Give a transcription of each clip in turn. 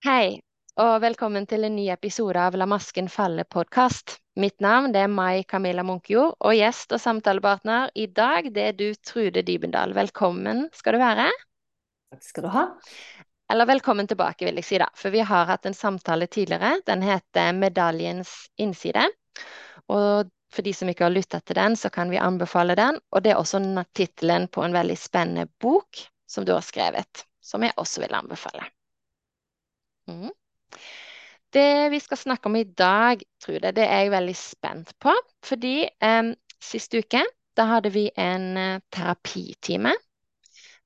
Hei, og velkommen til en ny episode av La masken falle-podkast. Mitt navn er Mai Camilla Munkjord, og gjest og samtalepartner i dag det er du, Trude Dybendal. Velkommen skal du være. Takk skal du ha. Eller velkommen tilbake, vil jeg si, da. For vi har hatt en samtale tidligere. Den heter Medaljens innside. Og for de som ikke har lyttet til den, så kan vi anbefale den. Og det er også tittelen på en veldig spennende bok som du har skrevet, som jeg også vil anbefale. Mm. Det vi skal snakke om i dag, Trude, det er jeg veldig spent på. Fordi eh, sist uke da hadde vi en eh, terapitime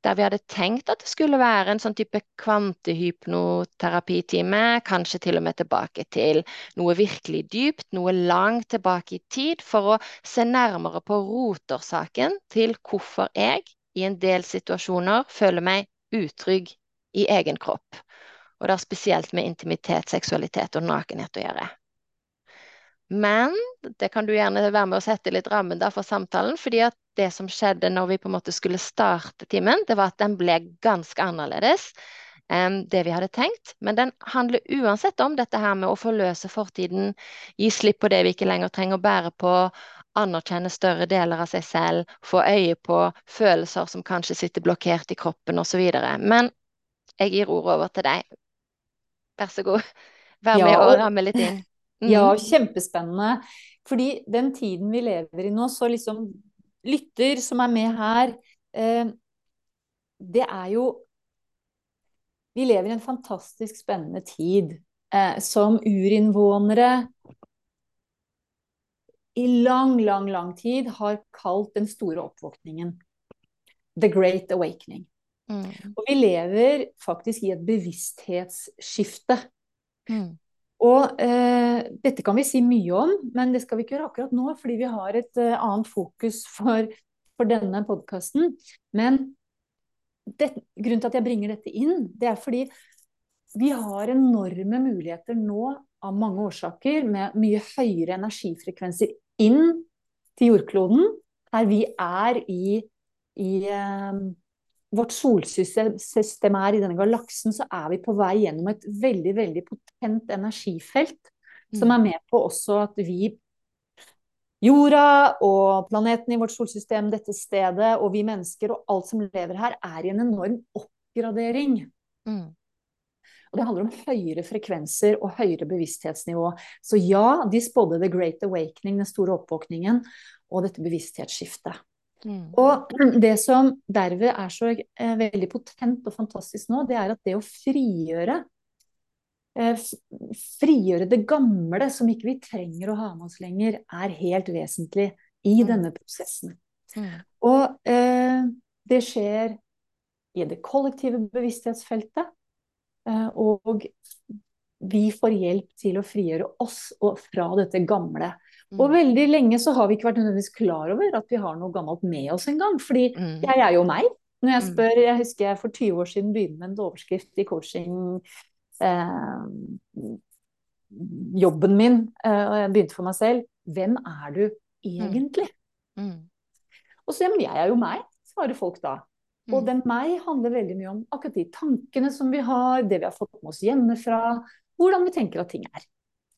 der vi hadde tenkt at det skulle være en sånn type kvantehypnoterapitime, kanskje til og med tilbake til noe virkelig dypt, noe langt tilbake i tid, for å se nærmere på rotårsaken til hvorfor jeg i en del situasjoner føler meg utrygg i egen kropp. Og det har spesielt med intimitet, seksualitet og nakenhet å gjøre. Men det kan du gjerne være med å sette litt rammen der for samtalen. fordi at det som skjedde når vi på en måte skulle starte timen, det var at den ble ganske annerledes enn det vi hadde tenkt. Men den handler uansett om dette her med å forløse fortiden, gi slipp på det vi ikke lenger trenger å bære på, anerkjenne større deler av seg selv, få øye på følelser som kanskje sitter blokkert i kroppen osv. Men jeg gir ordet over til deg. Vær så god. Vær med og ramme litt inn. Mm. Ja, kjempespennende. Fordi den tiden vi lever i nå, så liksom Lytter som er med her, eh, det er jo Vi lever i en fantastisk spennende tid. Eh, som urinnvånere i lang, lang, lang tid har kalt den store oppvåkningen. The Great Awakening. Mm. Og vi lever faktisk i et bevissthetsskifte. Mm. Og eh, dette kan vi si mye om, men det skal vi ikke gjøre akkurat nå, fordi vi har et eh, annet fokus for, for denne podkasten. Men det, grunnen til at jeg bringer dette inn, det er fordi vi har enorme muligheter nå av mange årsaker, med mye høyere energifrekvenser inn til jordkloden, her vi er i, i eh, vårt solsystem er i denne galaksen, så er vi på vei gjennom et veldig, veldig potent energifelt. Mm. Som er med på også at vi, jorda og planeten i vårt solsystem, dette stedet, og vi mennesker og alt som lever her, er i en enorm oppgradering. Mm. Og det handler om høyere frekvenser og høyere bevissthetsnivå. Så ja, de spådde The Great Awakening, den store oppvåkningen, og dette bevissthetsskiftet. Mm. Og det som derved er så eh, veldig potent og fantastisk nå, det er at det å frigjøre eh, Frigjøre det gamle som ikke vi trenger å ha med oss lenger, er helt vesentlig i mm. denne prosessen. Mm. Og eh, det skjer i det kollektive bevissthetsfeltet. Eh, og vi får hjelp til å frigjøre oss fra dette gamle. Og mm. veldig lenge så har vi ikke vært nødvendigvis klar over at vi har noe gammelt med oss engang. Fordi mm. jeg er jo meg. Når jeg mm. spør, jeg husker jeg for 20 år siden begynte med en overskrift i coaching eh, jobben min, eh, og jeg begynte for meg selv. Hvem er du egentlig? Mm. Mm. Og så men jeg er jo meg, svarer folk da. Og mm. den meg handler veldig mye om akkurat de tankene som vi har, det vi har fått med oss hjemmefra, hvordan vi tenker at ting er.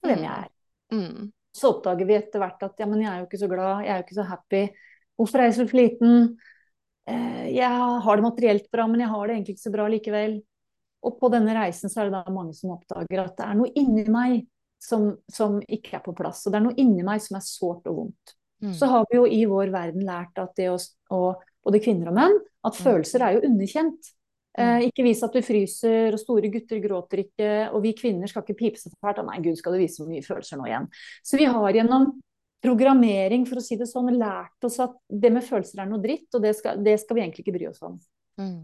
Og hvem jeg er. Mm. Så oppdager vi etter hvert at ja, men jeg er jo ikke så glad, jeg er jo ikke så happy. Hvorfor er jeg så sliten? Eh, jeg har det materielt bra, men jeg har det egentlig ikke så bra likevel. Og på denne reisen så er det da mange som oppdager at det er noe inni meg som, som ikke er på plass. Og det er noe inni meg som er sårt og vondt. Mm. Så har vi jo i vår verden lært at det å, og både kvinner og menn, at mm. følelser er jo underkjent. Eh, ikke vis at du fryser, og store gutter gråter ikke, og vi kvinner skal ikke pipe så fælt. Nei, gud, skal du vise så mye følelser nå igjen. Så vi har gjennom programmering, for å si det sånn, lært oss at det med følelser er noe dritt, og det skal, det skal vi egentlig ikke bry oss om. Mm.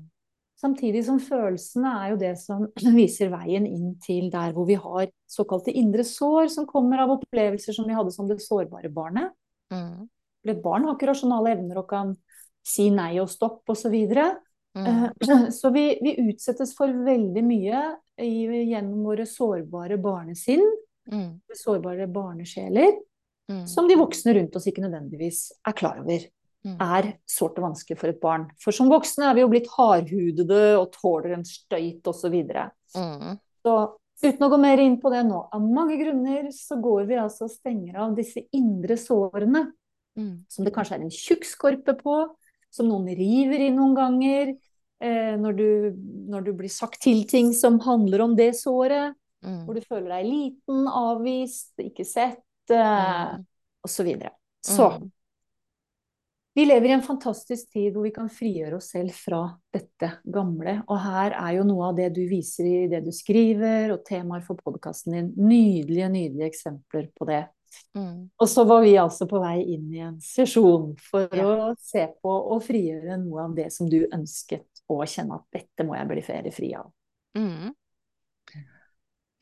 Samtidig som følelsene er jo det som viser veien inn til der hvor vi har såkalte indre sår, som kommer av opplevelser som vi hadde som det sårbare barnet. Mm. Et barn har ikke rasjonale evner og kan si nei og stopp osv. Mm. Eh, så vi, vi, utsettes for veldig mye i, gjennom våre sårbare barnesinn, mm. sårbare barnesjeler, mm. som de voksne rundt oss ikke nødvendigvis er klar over. Mm. Er sårt og vanskelig for et barn. For som voksne er vi jo blitt hardhudede og tåler en støyt osv. Så, mm. så Uten å gå mer inn på det nå. Av mange grunner så går vi altså og stenger av disse indre sårene. Mm. Som det kanskje er en tjukk skorpe på, som noen river i noen ganger. Eh, når, du, når, du, blir sagt til ting som handler om det såret. Mm. Hvor du føler deg liten, avvist, ikke sett, eh, mm. osv. Så, så mm. Vi lever i en fantastisk tid hvor vi kan frigjøre oss selv fra dette gamle. Og her er jo noe av det du viser i det du skriver, og temaer for podkasten din. Nydelige, nydelige eksempler på det. Mm. Og så var vi altså på vei inn i en sesjon for ja. å se på og frigjøre noe av det som du ønsket, og kjenne at dette må jeg bli feriefri fri av. Mm.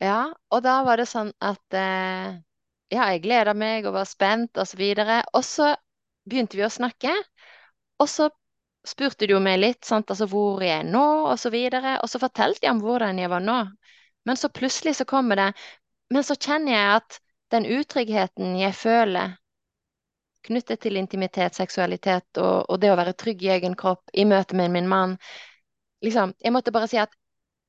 Ja, og da var det sånn at eh, ja, jeg gleda meg og var spent og så videre. Og så begynte vi å snakke, og så spurte du meg litt, sant, altså hvor jeg er nå, og så videre. Og så fortalte jeg om hvordan jeg var nå. Men så plutselig så kommer det Men så kjenner jeg at den utryggheten jeg føler knyttet til intimitet, seksualitet og, og, det å være trygg i egen kropp i møte med min mann liksom, Jeg måtte bare si at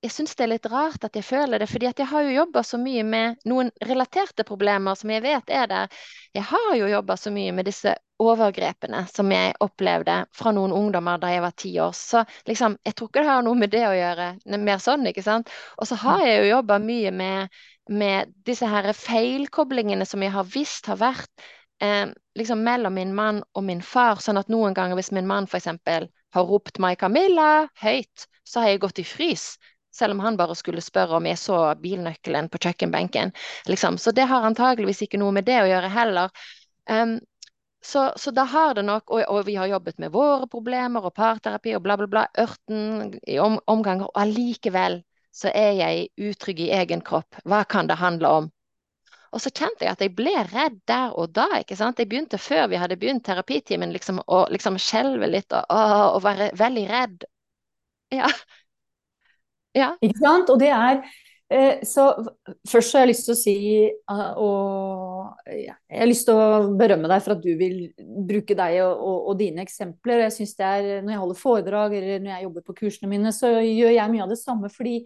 jeg syns det er litt rart at jeg føler det, fordi jeg har jo jobba så mye med noen relaterte problemer som jeg vet er der. Jeg har jo jobba så mye med disse overgrepene som jeg opplevde fra noen ungdommer da jeg var ti år. Så liksom, jeg tror ikke det har noe med det å gjøre. Mer sånn, ikke sant. Og så har jeg jo jobba mye med, med, disse her feilkoblingene som jeg har visst har vært eh, liksom mellom min mann og min far. Sånn at noen ganger hvis min mann f.eks. har ropt 'Mai Camilla' høyt, så har jeg gått i frys. Selv om han bare skulle spørre om jeg så bilnøkkelen på kjøkkenbenken. Liksom. Så det har antageligvis ikke noe med det å gjøre heller. Um, så, så, da har det nok, og, og, vi har jobbet med våre problemer og parterapi og bla, bla, bla, ørten i om, omganger, og allikevel så er jeg utrygg i egen kropp. Hva kan det handle om? Og så kjente jeg at jeg ble redd der og da. ikke sant? Jeg begynte før vi hadde begynt terapitimen liksom, å liksom skjelve litt og, å, og, være veldig redd. Ja. ja. Ikke sant? Og det er så først har jeg lyst til å si eh, og jeg har lyst til å berømme deg for at du vil bruke deg og, og, og dine eksempler. Jeg synes det er, Når jeg holder foredrag eller når jeg jobber på kursene mine, så gjør jeg mye av det samme. Fordi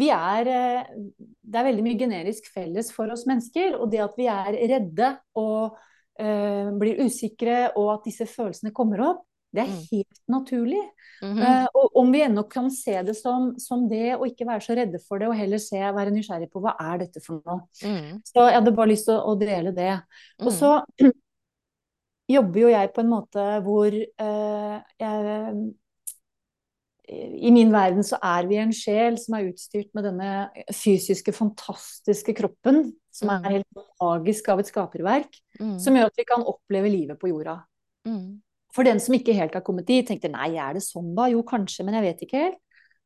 vi er eh, Det er veldig mye generisk felles for oss mennesker. Og det at vi er redde og uh, blir usikre, og at disse følelsene kommer opp, det er mm. helt naturlig. Mm -hmm. uh, og om vi ennå kan se det som, som, det, og ikke være så redde for det, og heller se, være nysgjerrig på hva er dette for noe. Mm. Så jeg hadde bare lyst til å, å dele det. Og mm. så jobber jo jeg på en måte hvor uh, jeg i min verden så er vi en sjel som er utstyrt med denne fysiske, fantastiske kroppen, som er mm. helt magisk av et skaperverk, mm. som gjør at vi kan oppleve livet på jorda. Mm. For den som ikke helt har kommet dit, tenkte nei, er det sånn da? Jo, kanskje, men jeg vet ikke helt.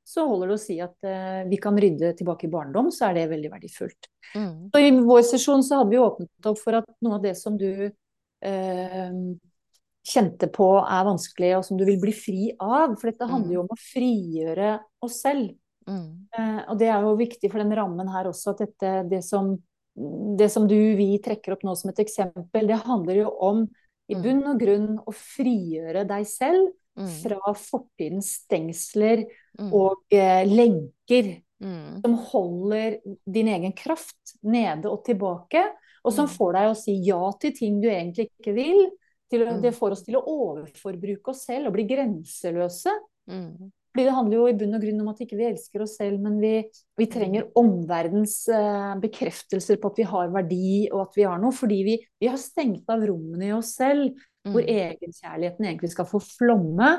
Så holder det å si at eh, vi kan rydde tilbake i barndom, så er det veldig verdifullt. Mm. Så I vår sesjon så hadde vi åpnet opp for at noe av det som du eh, kjente på er vanskelig, og som du vil bli fri av. For dette handler jo mm. om å frigjøre oss selv. Mm. Eh, og det er jo viktig for den rammen her også, at dette, det som, det som du, vi trekker opp nå som et eksempel, det handler jo om i mm. bunn og grunn å frigjøre deg selv mm. fra fortidens stengsler mm. og eh, lenker som holder din egen kraft nede og tilbake, og som får deg å si ja til ting du egentlig ikke vil. Til, det får oss til å overforbruke oss selv og bli grenseløse. Mm. Fordi det handler jo i bunn og grunn om at ikke vi elsker oss selv, men vi, vi trenger omverdens eh, bekreftelser på at vi har verdi og at vi har noe. Fordi vi, vi har stengt av rommene i oss selv mm. hvor egenkjærligheten egentlig skal få flomme.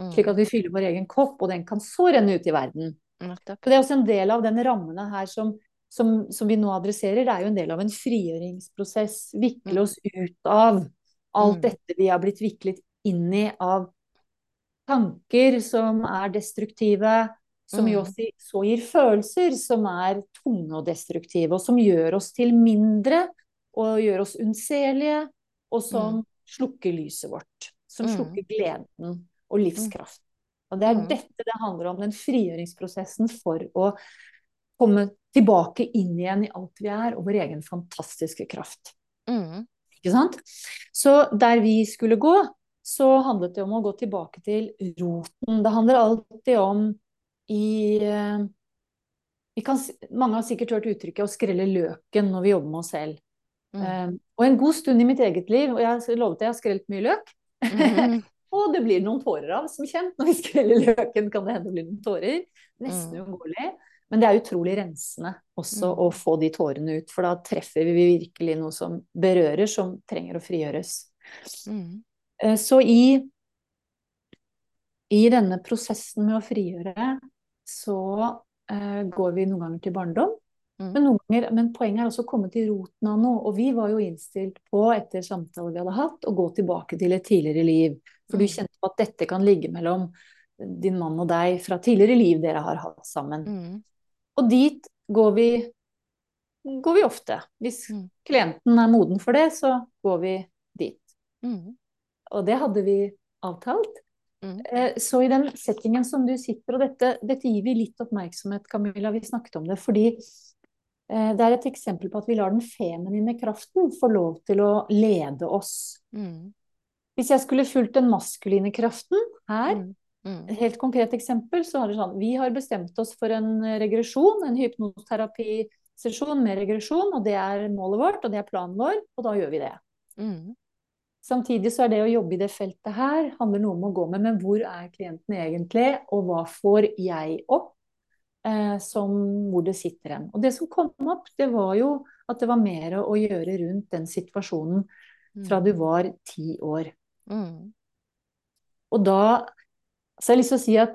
Mm. Slik at vi fyller vår egen kopp, og den kan så renne ut i verden. Mm. det er også en del av den rammene her som, som, som, vi nå adresserer. Det er jo en del av en frigjøringsprosess. Vikle mm. oss ut av alt mm. dette vi har blitt viklet inn i av tanker som er destruktive, som jo mm. også så gir følelser som er tunge og destruktive, og som gjør oss til mindre og gjør oss unnselige, og som mm. slukker lyset vårt. Som mm. slukker gleden og livskraft. Og det er dette det handler om, den frigjøringsprosessen for å komme tilbake inn igjen i alt vi er, og vår egen fantastiske kraft. Mm. Ikke sant? Så der vi skulle gå, så handlet det om å gå tilbake til roten. Det handler alltid om i, eh, kan, Mange har sikkert hørt uttrykket 'å skrelle løken' når vi jobber med oss selv. Mm. Um, og en god stund i mitt eget liv, og jeg lovet jeg har skrelt mye løk mm. Og det blir noen tårer av, som kjent. Når vi skreller løken, kan det hende det blir noen tårer. Nesten mm. uunngåelig. Men det er utrolig rensende også mm. å få de tårene ut, for da treffer vi virkelig noe som berører, som trenger å frigjøres. Mm. Eh, så i, i denne prosessen med å frigjøre, så uh, går vi noen ganger til barndom. Mm. Men, ganger, men, poenget er også å komme til roten av noe. Og vi var jo innstilt på, etter samtaler vi hadde hatt, å gå tilbake til et tidligere liv. For du mm. kjente på at dette kan ligge mellom din mann og deg fra tidligere liv dere har hatt sammen. Mm. Og dit går vi, går vi ofte. Hvis mm. klienten er moden for det, så går vi dit. Mm. Og det hadde vi avtalt. Mm. Eh, så i den settingen som du sitter, og dette, dette, gir vi litt oppmerksomhet, Camilla, vi snakket om det, fordi Eh, det er et eksempel på at vi lar den feminine kraften få lov til å lede oss. Mm. Hvis jeg skulle fulgt den maskuline kraften her, mm. Mm. helt konkret eksempel, så er det sånn Vi har bestemt oss for en regresjon, en hypnoterapisesjon med regresjon, og det er målet vårt, og det er planen vår, og da gjør vi det. Mm. Samtidig så er det å jobbe i det feltet her handler noe om å gå med, men hvor er klienten egentlig, og hva får jeg opp? eh, som, hvor det sitter en. Og det som kom opp, det var jo at det var mer å gjøre rundt den situasjonen fra du mm. var ti år. Mm. Og da så har jeg lyst til å si at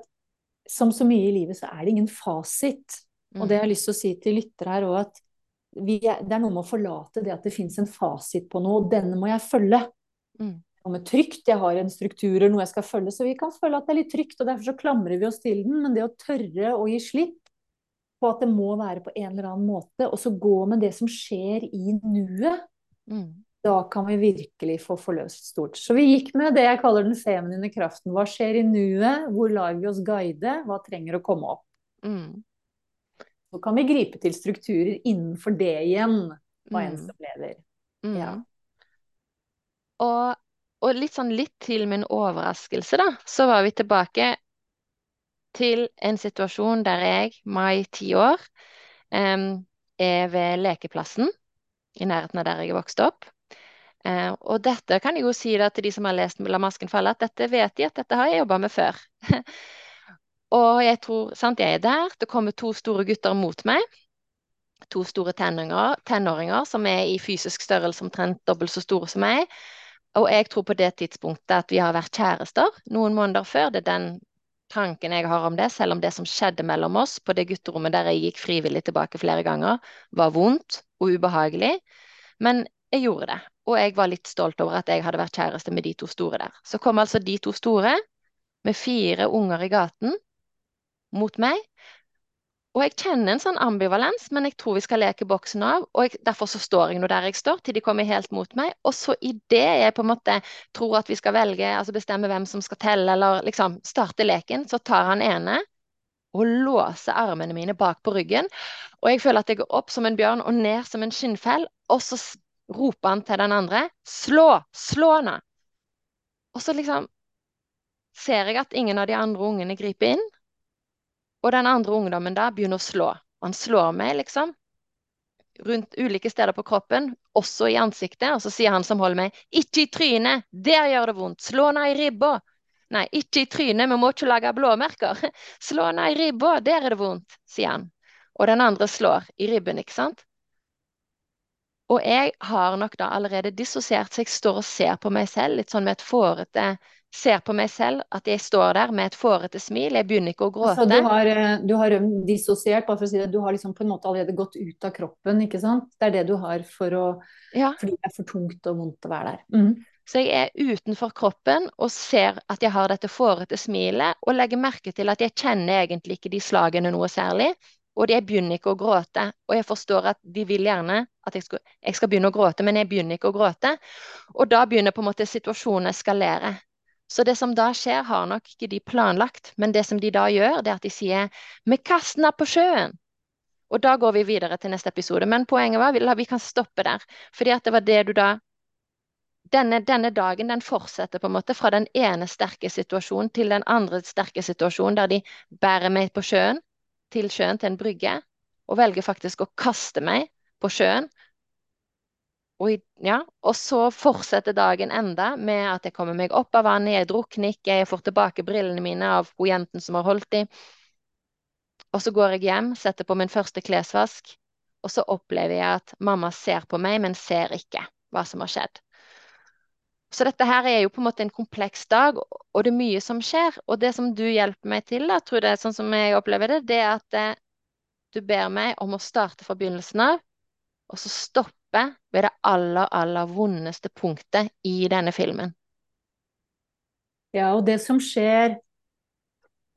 som så mye i livet, så er det ingen fasit. Og det jeg har mm. lyst til å si til lyttere her òg, at er, det er noe med å forlate det at det fins en fasit på noe, og denne må jeg følge. Mm. Noe med trygt, jeg har en struktur eller noe jeg skal følge, så vi kan føle at det er litt trygt, og derfor så klamrer vi oss til den. Men det å tørre å gi slipp, på at det må være på en eller annen måte, og så gå med det som skjer i nuet, mm. da kan vi virkelig få forløst stort. Så vi gikk med det jeg kaller den feminine kraften. Hva skjer i nuet? Hvor lar vi oss guide? Hva trenger å komme opp? Mm. Så kan vi gripe til strukturer innenfor det igjen, hva enn mm. som lever. Mm. Ja. Og, og, litt sånn litt til min overraskelse, da, så var vi tilbake til en situasjon der jeg, mai ti år, er ved lekeplassen i nærheten av der jeg vokste opp. Uh, og dette kan jeg jo si da, til de som har lest 'La masken falle', at dette vet de at dette har jeg jobba med før. og jeg tror, sant, jeg er der, det kommer to store gutter mot meg. To store tenåringer, tenåringer som er i fysisk størrelse omtrent dobbelt så store som meg. Og jeg tror på det tidspunktet at vi har vært kjærester noen måneder før. Det er den tanken jeg har om det, selv om det som skjedde mellom oss på det gutterommet der jeg gikk frivillig tilbake flere ganger, var vondt og ubehagelig. Men jeg gjorde det, og jeg var litt stolt over at jeg hadde vært kjæreste med de to store der. Så kom altså de to store, med fire unger i gaten, mot meg, og jeg kjenner en sånn ambivalens, men jeg tror vi skal leke boksen av. Og jeg, derfor så står jeg nå der jeg står, til de kommer helt mot meg. Og så idet jeg på en måte tror at vi skal velge, altså bestemme hvem som skal telle, eller liksom starte leken, så tar han ene og låser armene mine bak på ryggen. Og jeg føler at jeg går opp som en bjørn og ned som en skinnfell. Og så roper han til den andre slå! Slå henne! Og så liksom ser jeg at ingen av de andre ungene griper inn. Og den andre ungdommen da begynner å slå. Han slår meg, liksom. Rundt ulike steder på kroppen, også i ansiktet. Og så sier han som holder meg, 'Ikke i trynet! Der gjør det vondt! Slå henne i ribba!' Nei, ikke i trynet, vi må ikke lage blåmerker. Slå henne i ribba, der er det vondt, sier han. Og den andre slår i ribben, ikke sant? Og jeg har nok da allerede dissosiert, så jeg står og ser på meg selv litt sånn med et fårete ser på meg selv, at jeg står der med et fårete smil. Jeg begynner ikke å gråte. Altså, du har, eh, du har dissosiert, bare for å si det. Du har liksom på en måte allerede gått ut av kroppen, ikke sant? Det er det du har for å ja. Fordi det er for tungt og vondt å være der. Mm. Så jeg er utenfor kroppen og ser at jeg har dette fårete smilet, og legger merke til at jeg kjenner egentlig ikke de slagene noe særlig. Og jeg begynner ikke å gråte. Og jeg forstår at de vil gjerne at jeg skal, jeg skal begynne å gråte, men jeg begynner ikke å gråte. Og da begynner på en måte situasjonen å eskalere. Så det som da skjer, har nok ikke de planlagt. Men det som de da gjør, det er at de sier 'vi kaster den på sjøen'. Og da går vi videre til neste episode. Men poenget var at vi kan stoppe der. Fordi at det var det du da denne, denne, dagen den fortsetter på en måte fra den ene sterke situasjonen til den andre sterke situasjonen, der de bærer meg på sjøen, til sjøen, til en brygge. og velger faktisk å kaste meg på sjøen. Og, ja, og så fortsetter dagen enda med at jeg kommer meg opp av vannet, jeg drukner ikke, jeg får tilbake brillene mine av hun jenten som har holdt dem. Og så går jeg hjem, setter på min første klesvask, og så opplever jeg at mamma ser på meg, men ser ikke hva som har skjedd. Så dette her er jo på en måte en kompleks dag, og det er mye som skjer. Og det som du hjelper meg til, da, tror jeg, sånn som jeg opplever det, det er at eh, du ber meg om å starte fra begynnelsen av, og så stoppe ved det aller, aller vondeste punktet i denne filmen. Ja, og det som skjer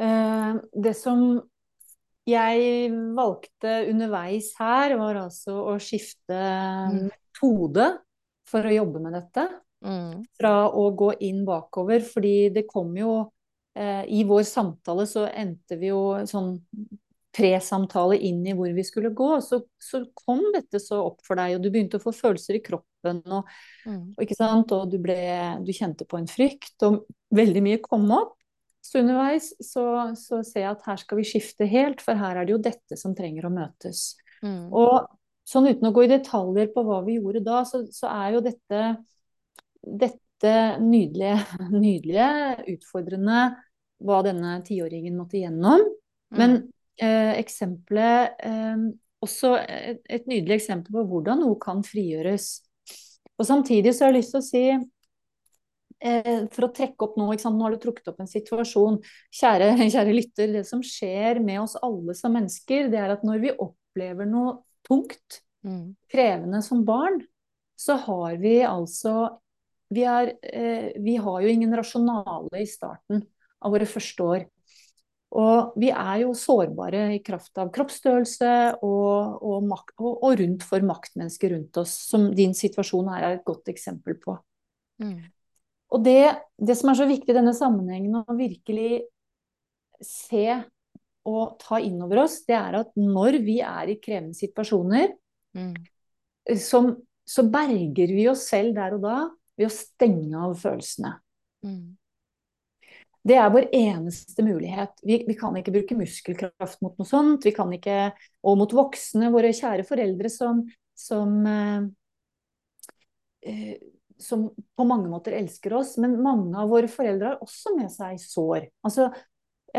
eh, Det som jeg valgte underveis her, var altså å skifte mm. metode for å jobbe med dette. Mm. Fra å gå inn bakover, fordi det kom jo eh, I vår samtale så endte vi jo sånn presamtale inn i hvor vi skulle gå. Så, så, kom dette så opp for deg, og du begynte å få følelser i kroppen. Og, mm. og, og du, ble, du, kjente på en frykt, og veldig mye kom opp. Så underveis så, så, ser jeg at her skal vi skifte helt, for her er det jo dette som trenger å møtes. Mm. Og sånn uten å gå i detaljer på hva vi gjorde da, så, så er jo dette dette nydelige, nydelige, utfordrende hva denne tiåringen måtte gjennom. Mm. Men eh, eksempelet eh, Også et, et, nydelig eksempel på hvordan noe kan frigjøres. Og samtidig så har jeg lyst til å si eh, For å trekke opp nå, nå har du trukket opp en situasjon. Kjære, kjære lytter, det som skjer med oss alle som mennesker, det er at når vi opplever noe tungt, mm. krevende som barn, så har vi altså vi, er, eh, vi har jo ingen rasjonale i starten av våre første år. Og vi er jo sårbare i kraft av kroppsstørrelse og, og, og, og rundt for maktmennesker rundt oss, som din situasjon her er et godt eksempel på. Mm. Og det, det, som er så viktig i denne sammenhengen, å virkelig se og ta inn over oss, det er at når vi er i krevende situasjoner, mm. som, så berger vi oss selv der og da ved å stenge av følelsene. Mm. Det er vår eneste mulighet. Vi, vi, kan ikke bruke muskelkraft mot noe sånt. Vi kan ikke, og mot voksne, våre kjære foreldre som, som, eh, eh, som på mange måter elsker oss. Men mange av våre foreldre har også med seg sår. Altså,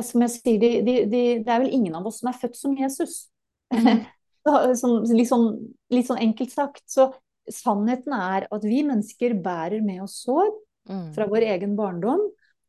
som jeg sier, de, de, de, det er vel ingen av oss som er født som Jesus. Mm. sånn, litt, sånn, litt sånn enkelt sagt. Så sannheten er at vi mennesker bærer med oss sår mm. fra vår egen barndom,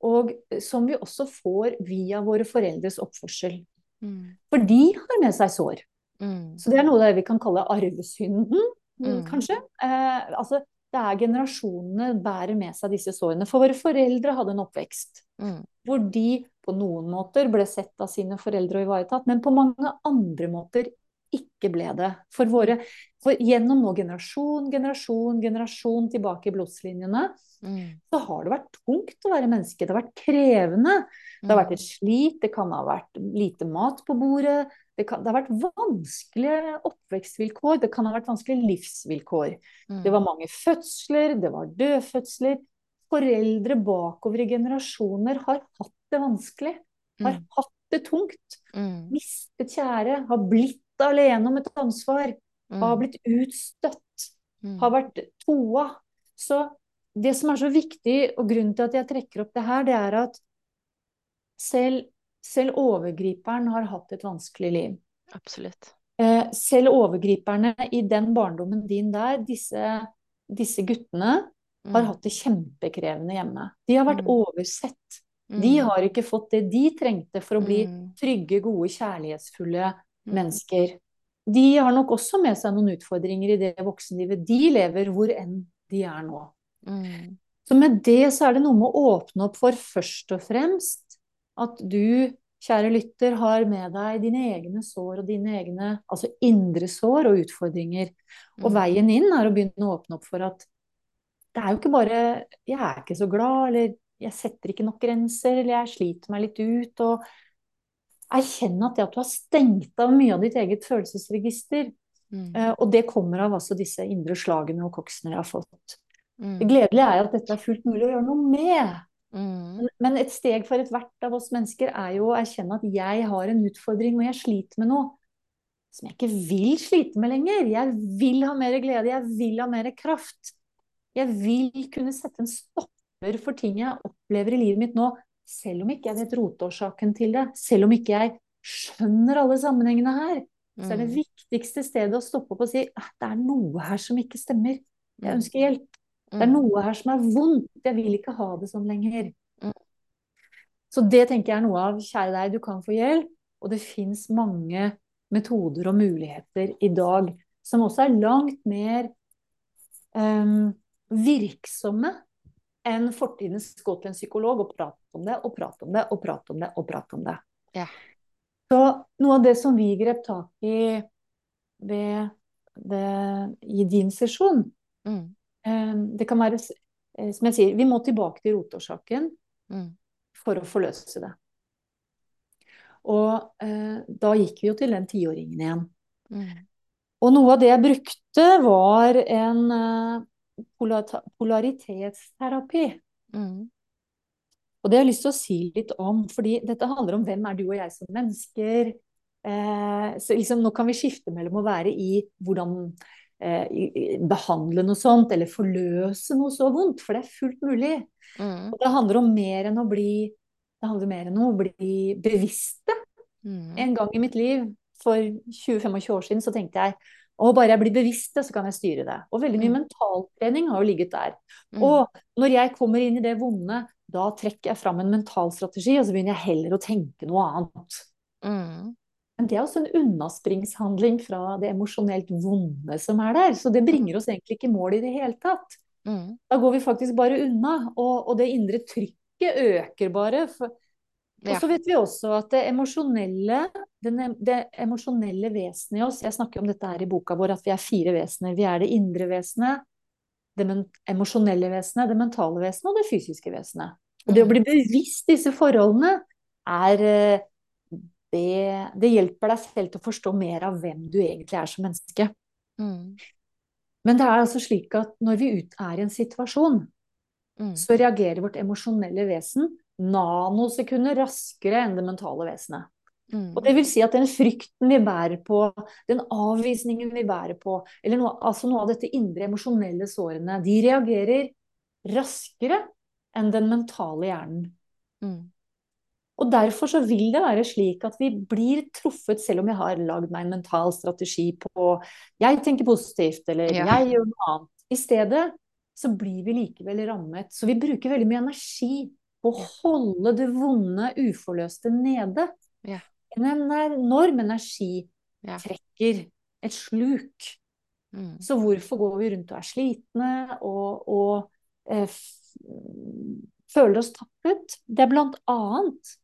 og som vi også får via våre foreldres oppførsel. Mm. For de har med seg sår. Mm. Så det er noe vi kan kalle arvesynden, mm. kanskje. Eh, altså, det er generasjonene bærer med seg disse sårene. For våre foreldre hadde en oppvekst mm. hvor de på noen måter ble sett av sine foreldre og ivaretatt, men på mange andre måter ikke ble det. For, våre, for gjennom nå generasjon, generasjon, generasjon tilbake i blodslinjene, mm. så har det vært tungt å være menneske. Det har vært krevende. Det har vært et slit, det kan ha vært lite mat på bordet. Det, kan, det har vært vanskelige oppvekstvilkår, det kan ha vært vanskelige livsvilkår. Mm. Det var mange fødsler, det var dødfødsler. Foreldre bakover i generasjoner har hatt det vanskelig. Har mm. hatt det tungt. Mm. Mistet kjære, har blitt alene om et ansvar. Mm. Har blitt utstøtt. Mm. Har vært toa. Så det som er så viktig, og grunnen til at jeg trekker opp det her, det er at selv, selv overgriperen har hatt et vanskelig liv. Absolutt. Eh, selv overgriperne i den barndommen din der, disse, disse guttene, mm. har hatt det kjempekrevende hjemme. De har vært mm. oversett. De mm. har ikke fått det de trengte for å bli mm. trygge, gode, kjærlighetsfulle Mm. mennesker. De har nok også med seg noen utfordringer i det voksenlivet de lever, hvor enn de er nå. Mm. Så med det så er det noe med å åpne opp for først og fremst at du, kjære lytter, har med deg dine egne sår og dine egne altså indre sår og utfordringer. Og mm. veien inn er å begynne å åpne opp for at det er jo ikke bare 'jeg er ikke så glad', eller 'jeg setter ikke nok grenser', eller 'jeg sliter meg litt ut'. og erkjenne at det at du har stengt av mye av ditt eget følelsesregister, mm. uh, og det kommer av altså disse indre slagene og koksene jeg har fått. Mm. Det gledelige er at dette er fullt mulig å gjøre noe med. Mm. Men et steg for ethvert av oss mennesker er jo å erkjenne at jeg har en utfordring og jeg sliter med noe som jeg ikke vil slite med lenger. Jeg vil ha mer glede, jeg vil ha mer kraft. Jeg vil kunne sette en stopper for ting jeg opplever i livet mitt nå, selv om ikke jeg vet rotårsaken til det. Selv om ikke jeg skjønner alle sammenhengene her. Så er det mm. viktigste stedet å stoppe opp og si at det er noe her som ikke stemmer. Jeg mm. ønsker hjelp. Det er mm. noe her som er vondt. Jeg vil ikke ha det sånn lenger. Så det tenker jeg er noe av. Kjære deg, du kan få hjelp. Og det fins mange metoder og muligheter i dag som også er langt mer um, virksomme enn fortidens gå til en psykolog og prate om det og prate om det og prate om det og prate om det. Ja. Så noe av det som vi grep tak i ved, ved, i din sesjon, mm. um, det kan være eh, som jeg sier, vi må tilbake til rotårsaken mm. for å forløse det. Og eh, da gikk vi jo til den tiåringen igjen. Mm. Og noe av det jeg brukte, var en eh, polaritetsterapi. Mm. Og det har jeg lyst til å si litt om, fordi dette handler om hvem er du og jeg som mennesker. Eh, så liksom, nå kan vi skifte mellom å være i hvordan eh, behandle noe sånt, eller forløse noe så vondt, for det er fullt mulig. Mm. Og det handler om mer enn å bli det handler mer enn å bli bevisste. Mm. En gang i mitt liv, for 20-25 år siden, så tenkte jeg å, bare jeg blir bevisst det, så kan jeg styre det. Og veldig mye mm. mentaltrening har jo ligget der. Mm. Og når jeg kommer inn i det vonde, da trekker jeg fram en mental strategi, og så begynner jeg heller å tenke noe annet. Mm. Men det er også en unnaspringshandling fra det emosjonelt vonde som er der. Så det bringer oss egentlig ikke i mål i det hele tatt. Mm. Da går vi faktisk bare unna, og, og det indre trykket øker bare. For, og så vet vi også at det emosjonelle, det emosjonelle vesenet i oss Jeg snakker om dette her i boka vår, at vi er fire vesener. Vi er det indre vesenet, det emosjonelle vesenet, det mentale vesenet og det fysiske vesenet. Og det å bli bevisst disse forholdene er eh, det, det, hjelper deg selv til å forstå mer av hvem du egentlig er som menneske. Mm. Men det er altså slik at når vi er i en situasjon Mm. så reagerer vårt emosjonelle vesen nanosekunder raskere enn det mentale vesenet. Mm. Og det vil si at den frykten vi bærer på, den avvisningen vi bærer på, eller noe, altså noe av dette indre emosjonelle sårene, de reagerer raskere enn den mentale hjernen. Mm. Og derfor så vil det være slik at vi blir truffet, selv om jeg har lagd meg en mental strategi på jeg tenker positivt, eller ja. jeg gjør noe annet. I stedet så blir vi likevel rammet. Så vi bruker veldig mye energi å holde det vonde, uforløste nede. Ja. En enorm energi ja. trekker et sluk. Mm. Så hvorfor går vi rundt og er slitne og, og eh, føler oss tappet? Det er blant annet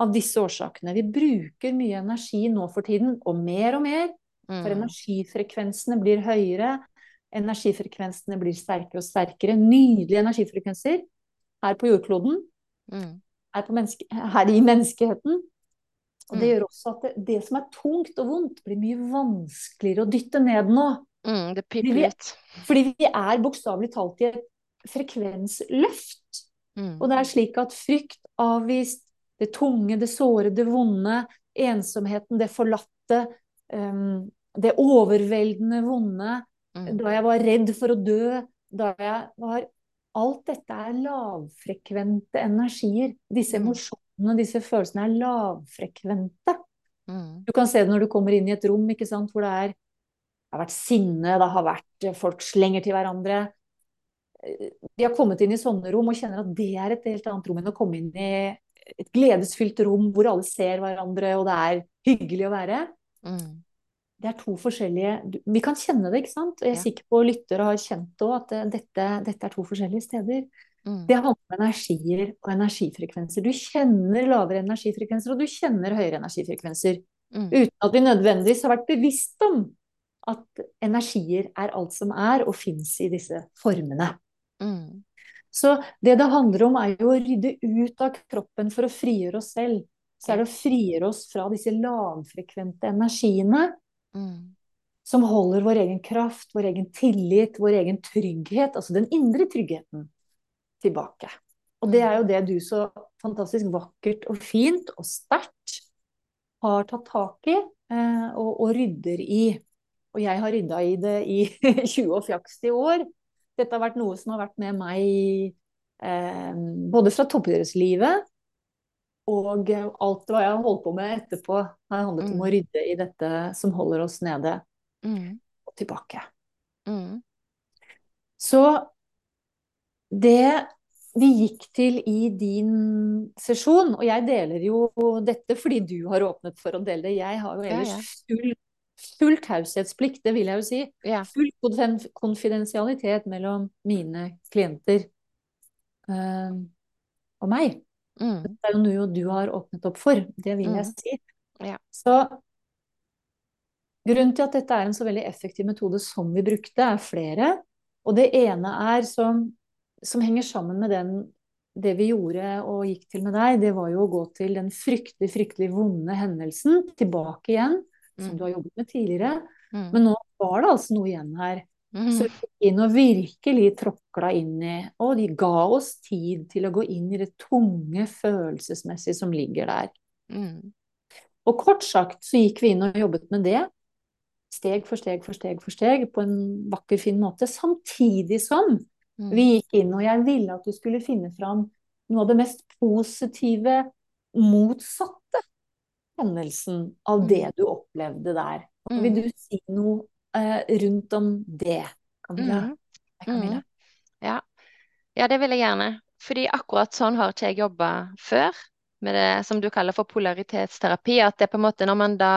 av disse årsakene. Vi bruker mye energi nå for tiden, og mer og mer. For mm. energifrekvensene blir høyere. Energifrekvensene blir sterkere og sterkere. Nydelige energifrekvenser her på jordkloden. Mm. Her, menneske, her, i menneskeheten. Og det mm. gjør også at det, det, som er tungt og vondt, blir mye vanskeligere å dytte ned nå. Mm, det pipper litt. Fordi vi er bokstavelig talt i et frekvensløft. Mm. Og det er slik at frykt, avvist, det tunge, det såre, det vonde, ensomheten, det forlatte, um, det overveldende vonde, Mm. Da jeg var redd for å dø, da jeg var Alt dette er lavfrekvente energier. Disse mm. emosjonene, disse følelsene er lavfrekvente. Mm. Du kan se det når du kommer inn i et rom sant, hvor det, er, det har vært sinne, det har vært eh, folk slenger til hverandre. De har kommet inn i sånne rom og kjenner at det er et helt annet rom enn å komme inn i et gledesfylt rom hvor alle ser hverandre, og det er hyggelig å være. Mm det er to forskjellige Vi kan kjenne det, ikke sant? Jeg er ja. sikker på lyttere har kjent òg, at dette, dette, er to forskjellige steder. Mm. Det handler om energier og energifrekvenser. Du kjenner lavere energifrekvenser, og du kjenner høyere energifrekvenser. Mm. Uten at vi nødvendigvis har vært bevisst om at energier er alt som er, og fins i disse formene. Mm. Så det det handler om, er jo å rydde ut av kroppen for å frigjøre oss selv. Så er det å frigjøre oss fra disse lavfrekvente energiene Mm. Som holder vår egen kraft, vår egen tillit, vår egen trygghet, altså den indre tryggheten, tilbake. Og det er jo det du så fantastisk vakkert og fint og sterkt har tatt tak i eh, og, og, rydder i. Og jeg har rydda i det i 20 og fjaksti år. Dette har vært noe som har vært med meg eh, både fra toppidrettslivet og alt hva jeg har holdt på med etterpå, har handlet mm. om å rydde i dette som holder oss nede mm. og tilbake. Mm. Så det vi gikk til i din sesjon, og jeg deler jo dette fordi du har åpnet for å dele det. Jeg har jo ellers full, full taushetsplikt, det vil jeg jo si. Ja. Full konfidensialitet mellom mine klienter uh, og meg. Mm. Det er jo noe du har åpnet opp for, det vil jeg mm. si. Så grunnen til at dette er en så veldig effektiv metode som vi brukte, er flere. Og det ene er som som henger sammen med den, det vi gjorde og gikk til med deg, det var jo å gå til den fryktelig, fryktelig vonde hendelsen tilbake igjen, som mm. du har jobbet med tidligere. Mm. Men nå var det altså noe igjen her. Mm. Så vi gikk inn og virkelig tråkla inn i Og de ga oss tid til å gå inn i det tunge følelsesmessige som ligger der. Mm. Og kort sagt så gikk vi inn og jobbet med det. Steg for steg for steg for steg på en vakker, fin måte. Samtidig som Mm. Vi gikk inn, og jeg ville at du skulle finne fram noe av det mest positive, motsatte hendelsen av det mm. du opplevde der. Mm. Vil du si noe rundt om det, Camilla? Mm. Camilla? Ja. ja, det vil jeg gjerne. Fordi akkurat sånn har ikke jeg jobba før med det som du kaller for polaritetsterapi. At det er på en måte når man da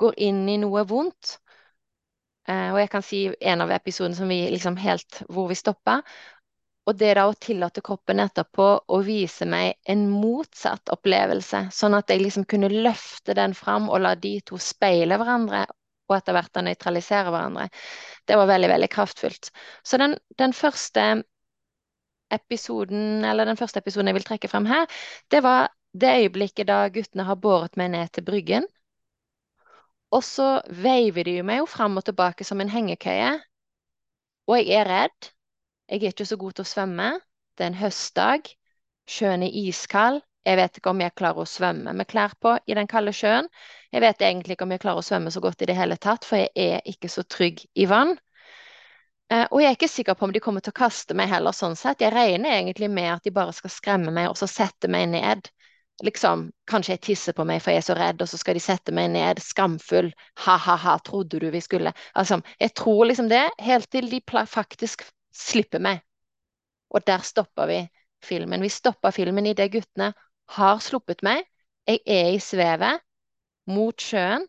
går inn i noe vondt, Eh, og jeg kan si en av episodene som vi liksom helt hvor vi stoppa. Og det da å tillate kroppen etterpå å vise meg en motsatt opplevelse, sånn at jeg liksom kunne løfte den fram og la de to speile hverandre, og etter hvert å nøytralisere hverandre, det var veldig, veldig kraftfullt. Så den, den første episoden, eller den første episoden jeg vil trekke frem her, det var det øyeblikket da guttene har båret meg ned til Bryggen. Og så veiver de meg jo fram og tilbake som en hengekøye. Og jeg er redd. Jeg er ikke så god til å svømme. Det er en høstdag. Sjøen er iskald. Jeg vet ikke om jeg klarer å svømme med klær på i den kalde sjøen. Jeg vet egentlig ikke om jeg klarer å svømme så godt i det hele tatt, for jeg er ikke så trygg i vann. Eh, og jeg er ikke sikker på om de kommer til å kaste meg heller, sånn sett. Jeg regner egentlig med at de bare skal skremme meg og så sette meg ned liksom Kanskje jeg tisser på meg for jeg er så redd, og så skal de sette meg ned skamfull. Ha-ha-ha, trodde du vi skulle Altså, jeg tror liksom det, helt til de faktisk slipper meg. Og der stopper vi filmen. Vi stopper filmen idet guttene har sluppet meg. Jeg er i svevet mot sjøen.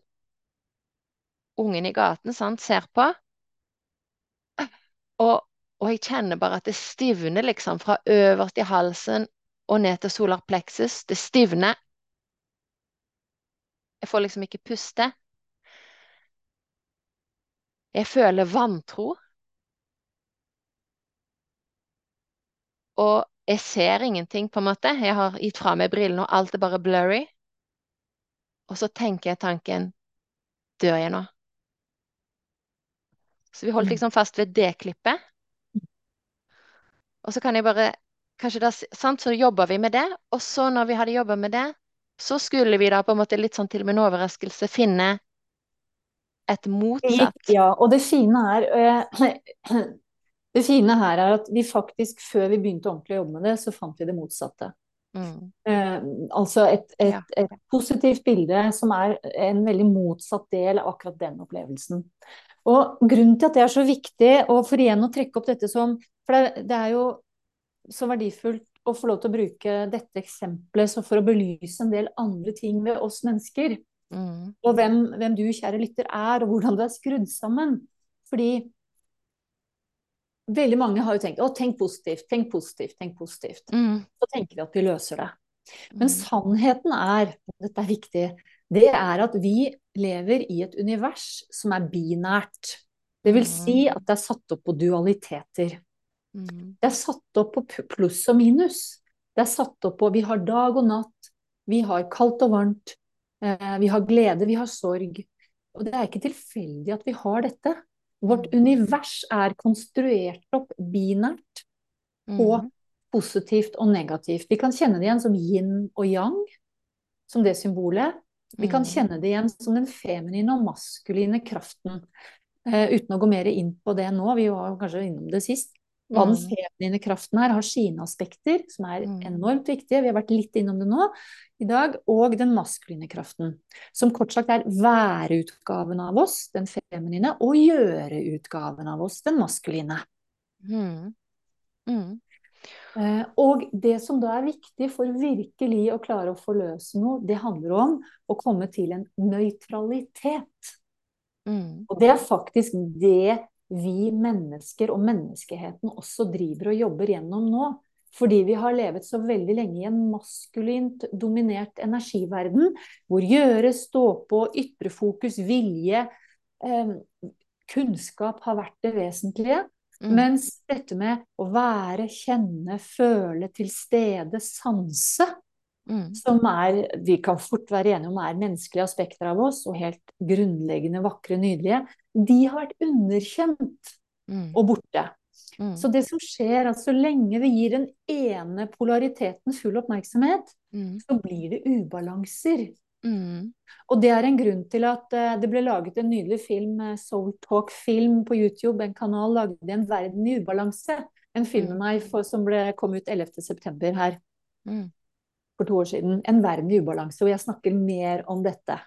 Ungen i gaten sant, ser på. Og, og jeg kjenner bare at det stivner liksom fra øverst i halsen og ned til solar plexus. Det stivner. Jeg får liksom ikke puste. Jeg føler vantro. Og jeg ser ingenting, på en måte. Jeg har gitt fra meg brillene, og alt er bare blurry. Og så tenker jeg tanken Dør jeg nå? Så vi holdt mm. liksom fast ved det klippet. Og så kan jeg bare kanskje da, sant, Så jobba vi med det, og så når vi hadde jobba med det, så skulle vi da på en måte litt sånn til og med en overraskelse finne et motsatt. Ja, og det fine er Det fine her er at vi faktisk, før vi begynte ordentlig å jobbe med det, så fant vi det motsatte. Mm. Uh, altså et, et, ja. et, positivt bilde som er en veldig motsatt del av akkurat den opplevelsen. Og grunnen til at det er så viktig, og for igjen å trekke opp dette som For det, det er jo så verdifullt å få lov til å bruke dette eksempelet for å belyse en del andre ting ved oss mennesker. Mm. Og hvem, hvem, du, kjære lytter, er, og hvordan du er skrudd sammen. Fordi veldig mange har jo tenkt å, tenk positivt, tenk positivt, tenk positivt. Mm. Så tenker vi at vi løser det. Men mm. sannheten er, og dette er viktig, det er at vi lever i et univers som er binært. Det vil si mm. at det er satt opp på dualiteter. Mm. Det er satt opp på pluss og minus. Det er satt opp på Vi har dag og natt. Vi har kaldt og varmt. Eh, vi har glede, vi har sorg. Og det er ikke tilfeldig at vi har dette. Vårt univers er konstruert opp binært på mm. positivt og negativt. Vi kan kjenne det igjen som yin og yang, som det symbolet. Vi kan Mm. kjenne det igjen som den feminine og maskuline kraften. Uh, uten å gå mer inn på det nå, vi var kanskje innom det sist. Hva den Mm. feminine kraften er, har sine aspekter, som er Mm. enormt viktige. Vi har vært litt innom det nå i dag. Og den maskuline kraften, som kort sagt er være-utgaven av oss, den feminine, og gjøre-utgaven av oss, den maskuline. Mm. Mm. Eh, og det som da er viktig for virkelig å klare å forløse noe, det handler om å komme til en nøytralitet. Mm. Og det er faktisk det vi mennesker og menneskeheten også driver og jobber gjennom nå. Fordi vi har levet så veldig lenge i en maskulint dominert energiverden, hvor gjøre, stå på, ytre fokus, vilje, eh, kunnskap har vært det vesentlige. Mm. Mens dette med å være, kjenne, føle, til stede, sanse, Mm. som er, vi kan fort være enige om er menneskelige aspekter av oss, og helt grunnleggende vakre, nydelige, de har vært underkjent Mm. og borte. Mm. Så det som skjer, at så lenge vi gir den ene polariteten full oppmerksomhet, Mm. så blir det ubalanser. Mm. Og det er en grunn til at eh, det ble laget en nydelig film, eh, Soul Talk Film på YouTube, en kanal lagde En verden i ubalanse. En film med meg for, som ble, kom ut 11. september her Mm. For to år siden. En verden i ubalanse, og jeg snakker mer om dette.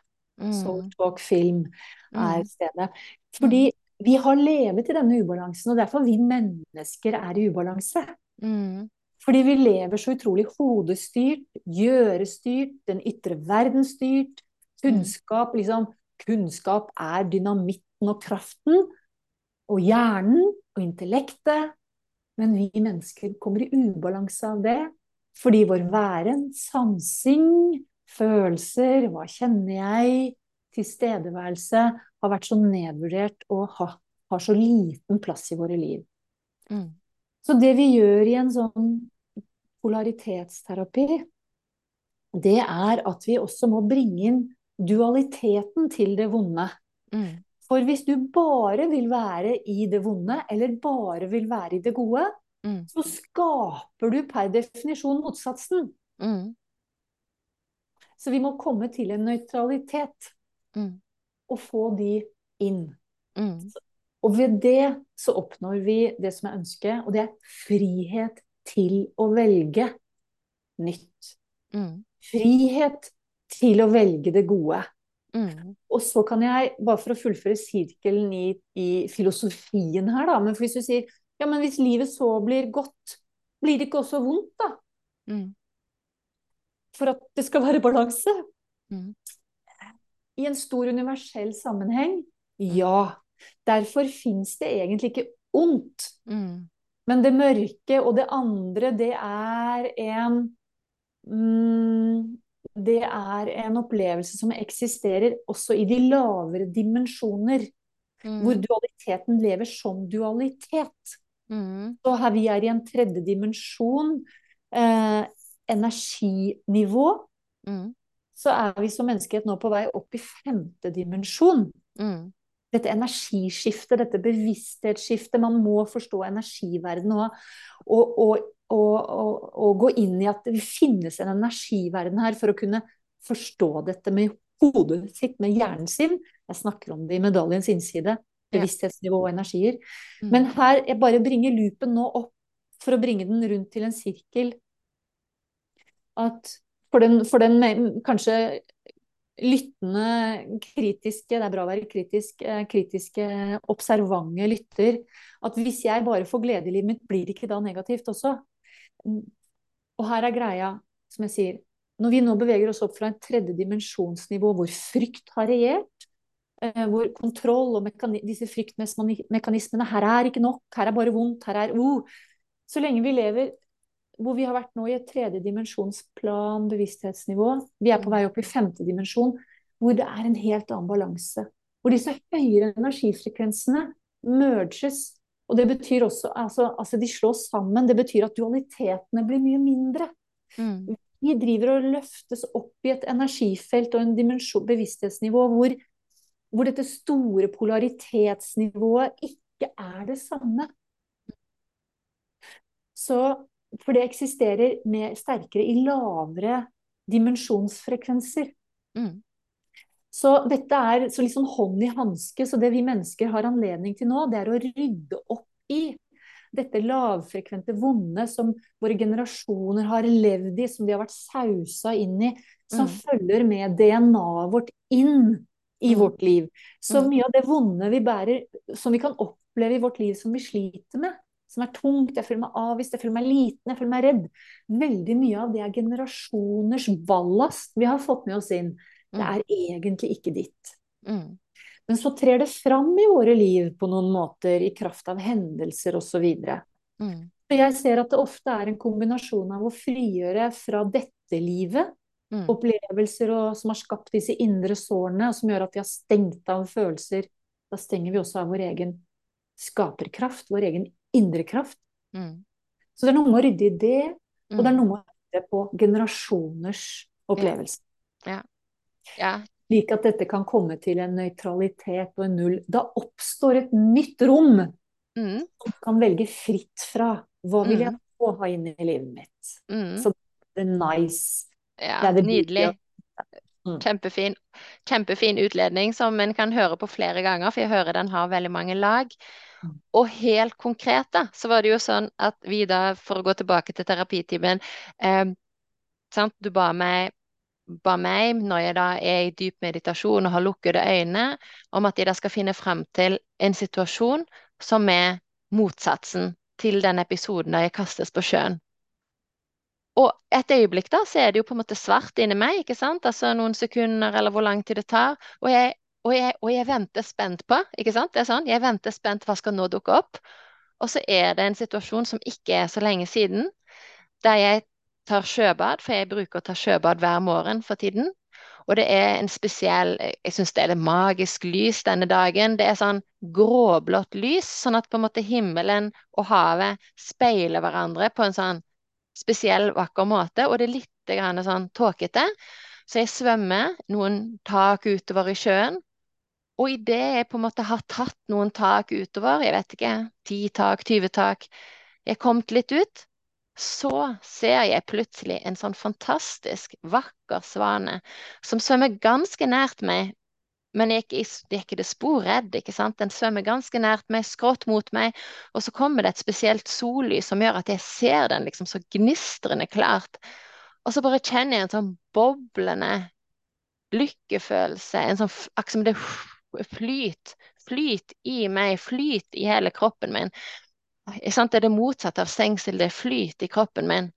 Soul Mm. Talk Film er Mm. stedet. Fordi vi har levet i denne ubalansen, og derfor vi mennesker er i ubalanse. Mm. Fordi vi lever så utrolig hodestyrt, gjørestyrt, den ytre verden styrt. Kunnskap, liksom Kunnskap er dynamitten og kraften. Og hjernen og intellektet. Men vi mennesker kommer i ubalanse av det. Fordi vår væren, sansing, følelser, hva kjenner jeg, tilstedeværelse, har vært så nedvurdert og har, har så liten plass i våre liv. Mm. Så det vi gjør i en sånn polaritetsterapi, det er at vi også må bringe inn dualiteten til det vonde. Mm. For hvis du bare vil være i det vonde, eller bare vil være i det gode, Mm. så skaper du per definisjon motsatsen. Mm. Så vi må komme til en nøytralitet Mm. og få de inn. Mm. Og ved det så oppnår vi det som er ønsket, og det er frihet til å velge nytt. Mm. Frihet til å velge det gode. Mm. Og så kan jeg, bare for å fullføre sirkelen i, i filosofien her, da, men hvis du sier ja, men hvis livet så blir godt, blir det ikke også vondt, da? Mm. For at det skal være balanse? Mm. I en stor universell sammenheng, ja. Derfor fins det egentlig ikke ondt. Mm. Men det mørke og det andre, det er en mm, Det er en opplevelse som eksisterer også i de lavere dimensjoner. Hvor Mm. dualiteten lever som dualitet. Mm. Så her vi er i en tredje dimensjon, eh, energinivå, Mm. så er vi som menneskehet nå på vei opp i femte dimensjon. Mm. Dette energiskiftet, dette bevissthetsskiftet. Man må forstå energiverden og, og, og, og, og gå inn i at det finnes en energiverden her for å kunne forstå dette med hodet sitt, med hjernen sin. Jeg snakker om det i medaljens innside. Bevissthetsnivå og energier. Mm. Men her, jeg bare bringer loopen nå opp for å bringe den rundt til en sirkel. At for den, for den kanskje lyttende, kritiske, det er bra å være kritisk, eh, kritiske, observante lytter, at hvis jeg bare får glede i livet mitt, blir det ikke da negativt også? Mm. Og her er greia, som jeg sier, når vi nå beveger oss opp fra en tredjedimensjonsnivå hvor frykt har regjert, hvor kontroll og disse fryktmekanismene, her er ikke nok, her er bare vondt, her er oh. Så lenge vi lever hvor vi har vært nå i et tredje dimensjonsplan, bevissthetsnivå, vi er på vei opp i femte dimensjon, hvor det er en helt annen balanse. Hvor disse høyere energifrekvensene merges. Og det betyr også altså, altså de slås sammen. Det betyr at dualitetene blir mye mindre. Mm. Vi driver og løftes opp i et energifelt og en bevissthetsnivå hvor, hvor dette store polaritetsnivået ikke er det samme. Så, for det eksisterer mer sterkere i lavere dimensjonsfrekvenser. Mm. Så dette er så liksom hånd i hanske. Så det vi mennesker har anledning til nå, det er å rydde opp i dette lavfrekvente vonde som våre generasjoner har levd i, som de har vært sausa inn i, som mm. følger med DNA-et vårt inn i mm. vårt liv. Så mm. mye av det vonde vi bærer, som vi kan oppleve i vårt liv som vi sliter med, som er tungt, jeg føler meg avvist, jeg føler meg liten, jeg føler meg redd. Veldig mye av det er generasjoners ballast vi har fått med oss inn. Det mm. er egentlig ikke ditt. Mm. Men så trer det fram i våre liv på noen måter, i kraft av hendelser osv. Mm. Jeg ser at det ofte er en kombinasjon av å frigjøre fra dette livet, mm. opplevelser og, som har skapt disse indre sårene, og som gjør at vi har stengt av følelser. Da stenger vi også av vår egen skaperkraft, vår egen indre kraft. Mm. Så det er noe med å rydde i det, og det er mm. noe med å rydde på generasjoners opplevelser. Ja. ja. Ja. Slik at dette kan komme til en nøytralitet og en null. Da oppstår et nytt rom mm. som kan velge fritt fra hva vil jeg få mm. ha inn i livet mitt. Mm. Så det er nice. Ja, nydelig. Mm. Kjempefin. Kjempefin utledning som en kan høre på flere ganger, for jeg hører den har veldig mange lag. Mm. Og helt konkret, da, så var det jo sånn at vi da, for å gå tilbake til terapitimen eh, Du ba meg ba meg, når jeg da er i dyp meditasjon og har lukkede øyne, om at jeg da skal finne frem til en situasjon som er motsatsen til den episoden da jeg kastes på sjøen. Og et øyeblikk da, så er det jo på en måte svart inni meg, ikke sant? Altså noen sekunder eller hvor lang tid det tar. Og jeg, og jeg, og jeg venter spent på, ikke sant? Det er sånn, jeg venter spent hva skal nå dukke opp. Og så er det en situasjon som ikke er så lenge siden, der jeg tar sjøbad, for jeg bruker å ta sjøbad hver morgen for tiden. Og det er en spesiell Jeg syns det er det magisk lys denne dagen. Det er sånn gråblått lys, sånn at på en måte himmelen og havet speiler hverandre på en sånn spesiell, vakker måte. Og det er litt sånn tåkete. Så jeg svømmer noen tak utover i sjøen. Og idet jeg på en måte har tatt noen tak utover, jeg vet ikke, ti tak, 20 tak, jeg er kommet litt ut, så ser jeg plutselig en sånn fantastisk vakker svane som svømmer ganske nært meg. Men jeg er ikke, er ikke det spor redd. ikke sant? Den svømmer ganske nært meg, skrått mot meg. Og så kommer det et spesielt sollys som gjør at jeg ser den liksom så gnistrende klart. Og så bare kjenner jeg en sånn boblende lykkefølelse. En sånn akkurat det flyt, flyt i meg, flyt i hele kroppen min. Det er det motsatte av stengsel, det er flyt i kroppen min.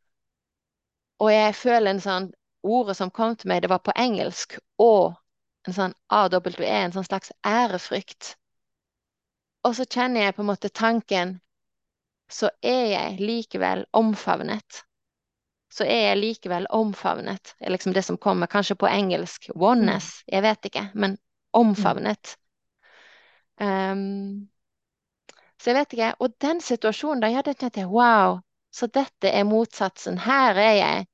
Og jeg føler en sånn Ordet som kom til meg, det var på engelsk, og en sånn AWE, en sånn slags ærefrykt. Og så kjenner jeg på en måte tanken Så er jeg likevel omfavnet. Så er jeg likevel omfavnet. Det er liksom det som kommer kanskje på engelsk. Oneness. Mm. Jeg vet ikke, men omfavnet. Um, så jeg vet ikke. Og den situasjonen da, ja, det tenkte jeg wow, så dette er motsatsen. Her er jeg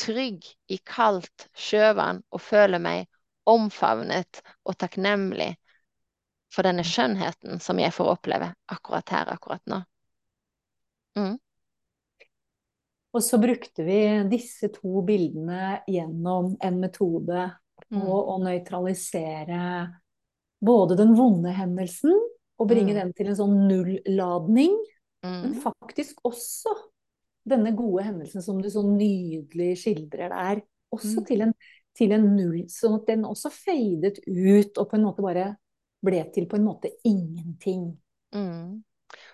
trygg i kaldt sjøvann og føler meg omfavnet og takknemlig for denne skjønnheten som jeg får oppleve akkurat her, akkurat nå. Mm. Og så brukte vi disse to bildene gjennom en metode på mm. å nøytralisere både den vonde hendelsen og bringe mm. den til en sånn nulladning. Mm. Men faktisk også denne gode hendelsen som du så nydelig skildrer der, også mm. til, en, til, en, null. Sånn at den også fadet ut og på en måte bare ble til på en måte ingenting. Mm.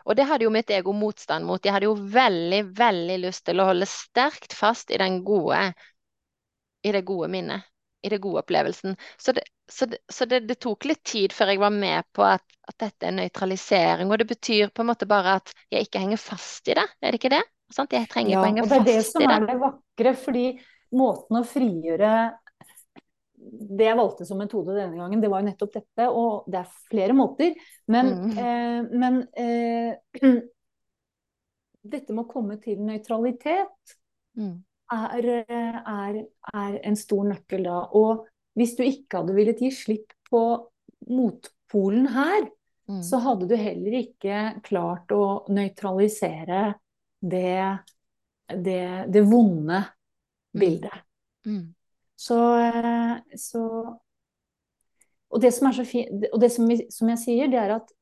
Og det hadde jo mitt ego motstand mot. Jeg hadde jo veldig, veldig lyst til å holde sterkt fast i den gode, i det gode minnet i det gode opplevelsen. Så, det, så, det, så det, det, tok litt tid før jeg var med på at, at, dette er nøytralisering. Og det betyr på en måte bare at jeg ikke henger fast i det, er det ikke det? Sånn, jeg trenger ja, ikke å henge fast i det. Og det er det som er det vakre, fordi måten å frigjøre det jeg valgte som metode denne gangen, det var jo nettopp dette. Og det er flere måter. Men, mm. eh, men eh, dette med å komme til nøytralitet mm er, er, er, en stor nøkkel da. Og hvis du ikke hadde villet gi slipp på motpolen her, mm. så hadde du heller ikke klart å nøytralisere det, det, det vonde mm. bildet. Mm. Så, så, og det som er så fint, og det som, som, jeg sier, det er at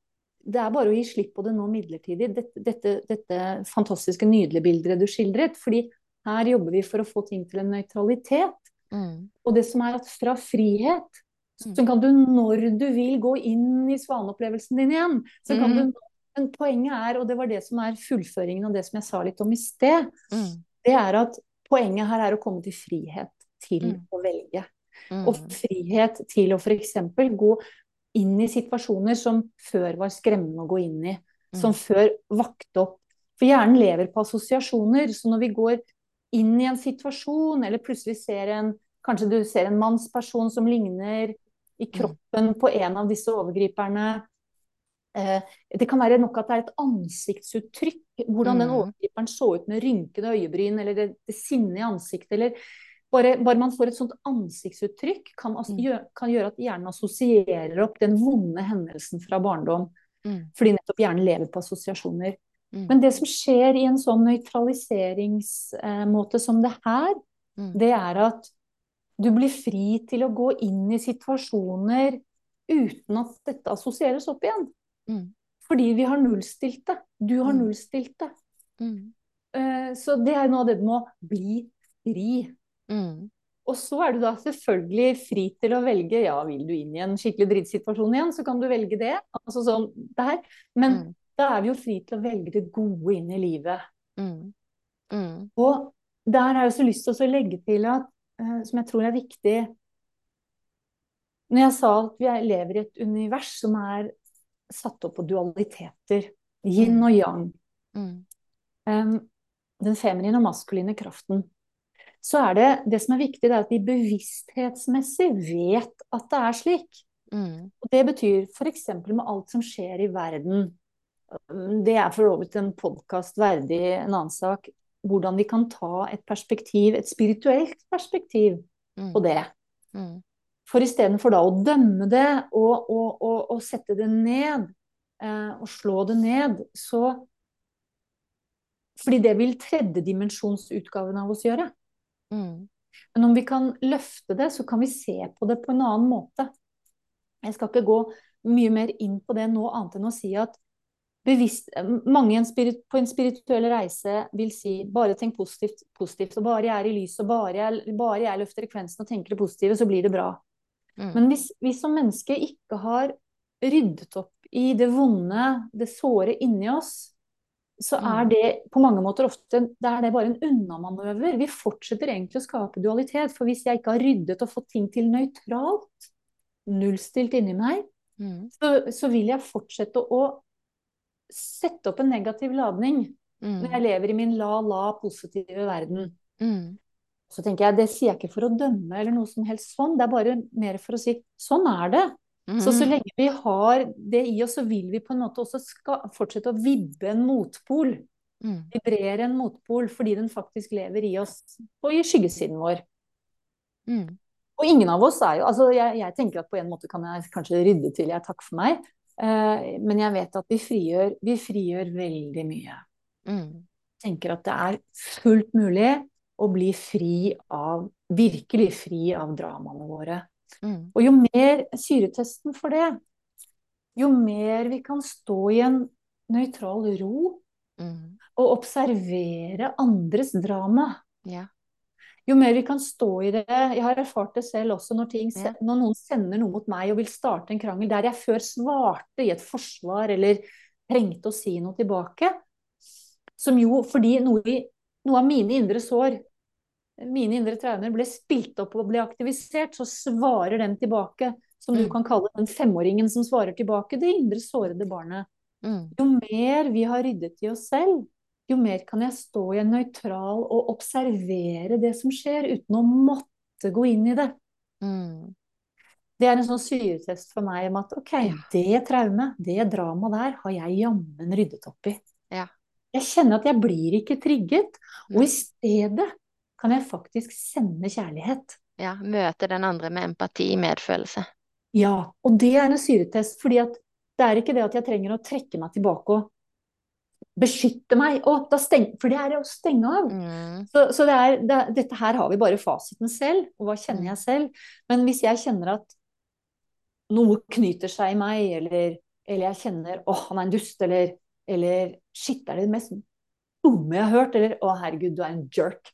det er bare å gi slipp på det nå midlertidig. Dette, dette, dette fantastiske, nydelige bildet du skildret. fordi her jobber vi for å få ting til en nøytralitet. Mm. Og det som er at fra frihet, mm. så kan du når du vil gå inn i svaneopplevelsen din igjen. Så kan mm. du, men poenget er, og det var det som er fullføringen av det som jeg sa litt om i sted, mm. det er at poenget her er å komme til frihet til mm. å velge. Mm. Og frihet til å f.eks. gå inn i situasjoner som før var skremmende å gå inn i. Som før vakte opp. For hjernen lever på assosiasjoner. Så når vi går inn i en situasjon, eller plutselig ser en Kanskje du ser en mannsperson som ligner i kroppen på en av disse overgriperne. Eh, det kan være nok at det er et ansiktsuttrykk. Hvordan den mm. overgriperen så ut med rynkede øyebryn eller det, det sinnet i ansiktet. eller bare, bare, man får et sånt ansiktsuttrykk, kan, mm. gjøre, kan, gjøre at hjernen assosierer opp den vonde hendelsen fra barndom. Mm. Fordi nettopp hjernen lever på assosiasjoner. Mm. Men det som skjer i en sånn nøytraliseringsmåte som det her, mm. det er at du blir fri til å gå inn i situasjoner uten at dette assosieres opp igjen. Mm. Fordi vi har nullstilt det. Du har mm. nullstilt det. Uh, så det er noe av det med å bli fri. Mm. Og så er du da selvfølgelig fri til å velge ja, vil du inn i en skikkelig drittsituasjon igjen, så kan du velge det. Altså sånn der. Men mm. da er vi jo fri til å velge det gode inn i livet. Mm. Og der har jeg også lyst til å legge til at Eh, som jeg tror er viktig Når jeg sa at vi lever i et univers som er satt opp på dualiteter, yin og yang, mm. den feminine og maskuline kraften, så er det det som er viktig, det er at vi bevissthetsmessig vet at det er slik. Mm. Og det betyr f.eks. med alt som skjer i verden. Det er for så vidt en podkast verdig en annen sak hvordan vi kan ta et perspektiv, et spirituelt perspektiv mm. på det. Mm. For istedenfor da å dømme det og, og, og, og sette det ned, eh, og slå det ned, så Fordi det vil tredjedimensjonsutgaven av oss gjøre. Mm. Men om vi kan løfte det, så kan vi se på det på en annen måte. Jeg skal ikke gå mye mer inn på det nå, annet enn å si at bevisst, mange en spirit, på en spirituell reise vil si bare tenk positivt, positivt. Og bare jeg er i lys, og bare jeg, bare jeg løfter frekvensen og tenker det positive, så blir det bra. Mm. Men hvis vi som menneske ikke har ryddet opp i det vonde, det såre inni oss, så er mm. det på mange måter ofte det er det bare en unnamanøver. Vi fortsetter egentlig å skape dualitet. For hvis jeg ikke har ryddet og fått ting til nøytralt, nullstilt inni meg, mm. så, så, vil jeg fortsette å sette opp en negativ ladning mm. når jeg lever i min la-la positive verden. Mm. Så tenker jeg, Det sier jeg ikke for å dømme eller noe som helst sånn, det er bare mer for å si sånn er det. Mm. Så så lenge vi har det i oss, så vil vi på en måte også fortsette å vibbe en motpol. Mm. Vibrere en motpol fordi den faktisk lever i oss og i skyggesiden vår. Mm. Og ingen av oss er jo altså jeg, jeg, tenker at på en måte kan jeg kanskje rydde til jeg takker for meg. Eh, men jeg vet at vi frigjør, vi frigjør veldig mye. Mm. tenker at det er fullt mulig å bli fri av Virkelig fri av dramaene våre. Mm. Og jo mer syretesten for det, jo mer vi kan stå i en nøytral ro mm. og observere andres drama. Ja jo mer vi kan stå i det Jeg har erfart det selv også når, ting, ja. når, noen sender noe mot meg og vil starte en krangel der jeg før svarte i et forsvar eller trengte å si noe tilbake. Som jo, fordi noe, i, noe av mine indre sår, mine indre traumer, ble spilt opp og ble aktivisert, så svarer den tilbake. Som du mm. kan kalle den femåringen som svarer tilbake, det indre sårede barnet. Mm. Jo mer vi har ryddet i oss selv, jo mer kan jeg stå i en nøytral og observere det som skjer, uten å måtte gå inn i det. Mm. Det er en sånn syretest for meg om at ok, det traumet, det dramaet der, har jeg jammen ryddet opp i. Ja. Jeg kjenner at jeg blir ikke trigget, og i stedet kan jeg faktisk sende kjærlighet. Ja, møte den andre med empati, medfølelse. Ja, og det er en syretest, fordi at det er ikke det at jeg trenger å trekke meg tilbake og beskytte meg. Og da steng, for det er å stenge av. Mm. Så, så det er, det, dette her har vi bare fasiten selv, og hva kjenner jeg selv? Men hvis jeg kjenner at noe knyter seg i meg, eller, eller jeg kjenner åh, han er en dust, eller, eller shit, er det det mest dumme jeg har hørt, eller å herregud, du er en jerk.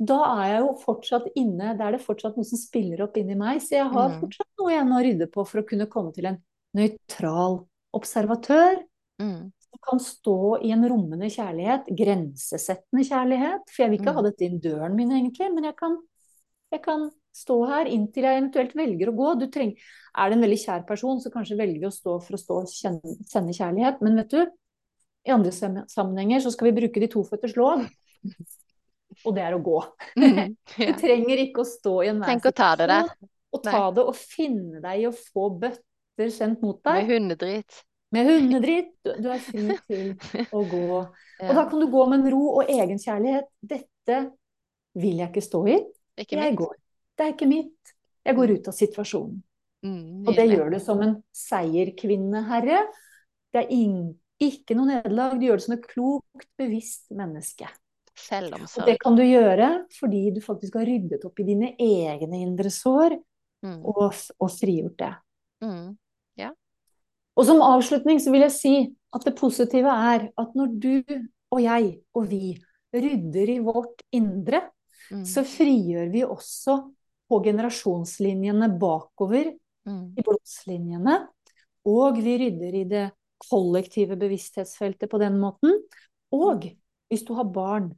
Da er jeg jo fortsatt inne, da er det fortsatt noe som spiller opp inni meg, så jeg har mm. fortsatt noe igjen å rydde på for å kunne komme til en nøytral observatør. Mm. Som kan stå i en rommende kjærlighet, grensesettende kjærlighet. For jeg vil ikke mm. ha dette inn døren min, egentlig, men jeg kan, jeg kan stå her inntil jeg eventuelt velger å gå. Du trenger, er det en veldig kjær person, så kanskje velger vi å stå for å stå og kjenne, sende kjærlighet. Men vet du, i andre sammenhenger så skal vi bruke de toføtters lov. Og det er å gå. Mm, ja. Du trenger ikke å stå i en Tenk å ta. Og ta Nei. det og finne deg i å få bøtter sendt mot deg. Med hundedrit. Med hundedritt. Du, du er fri til å gå. Ja. Og da kan du gå med en ro og egenkjærlighet. Dette vil jeg ikke stå i. Ikke jeg går. Det er ikke mitt. Jeg går ut av situasjonen. Mm, og det gjør du som en seierkvinne, herre. Det er ikke noe nederlag. Du gjør det som et klokt, bevisst menneske. Selvomsorg. Og det kan du gjøre fordi du faktisk har ryddet opp i dine egne indre sår mm. og, og, frigjort det. Mm. Ja. Og som avslutning så vil jeg si at det positive er at når du og jeg og vi rydder i vårt indre, mm. så frigjør vi også på generasjonslinjene bakover mm. i blodslinjene. Og vi rydder i det kollektive bevissthetsfeltet på den måten. Og hvis du har barn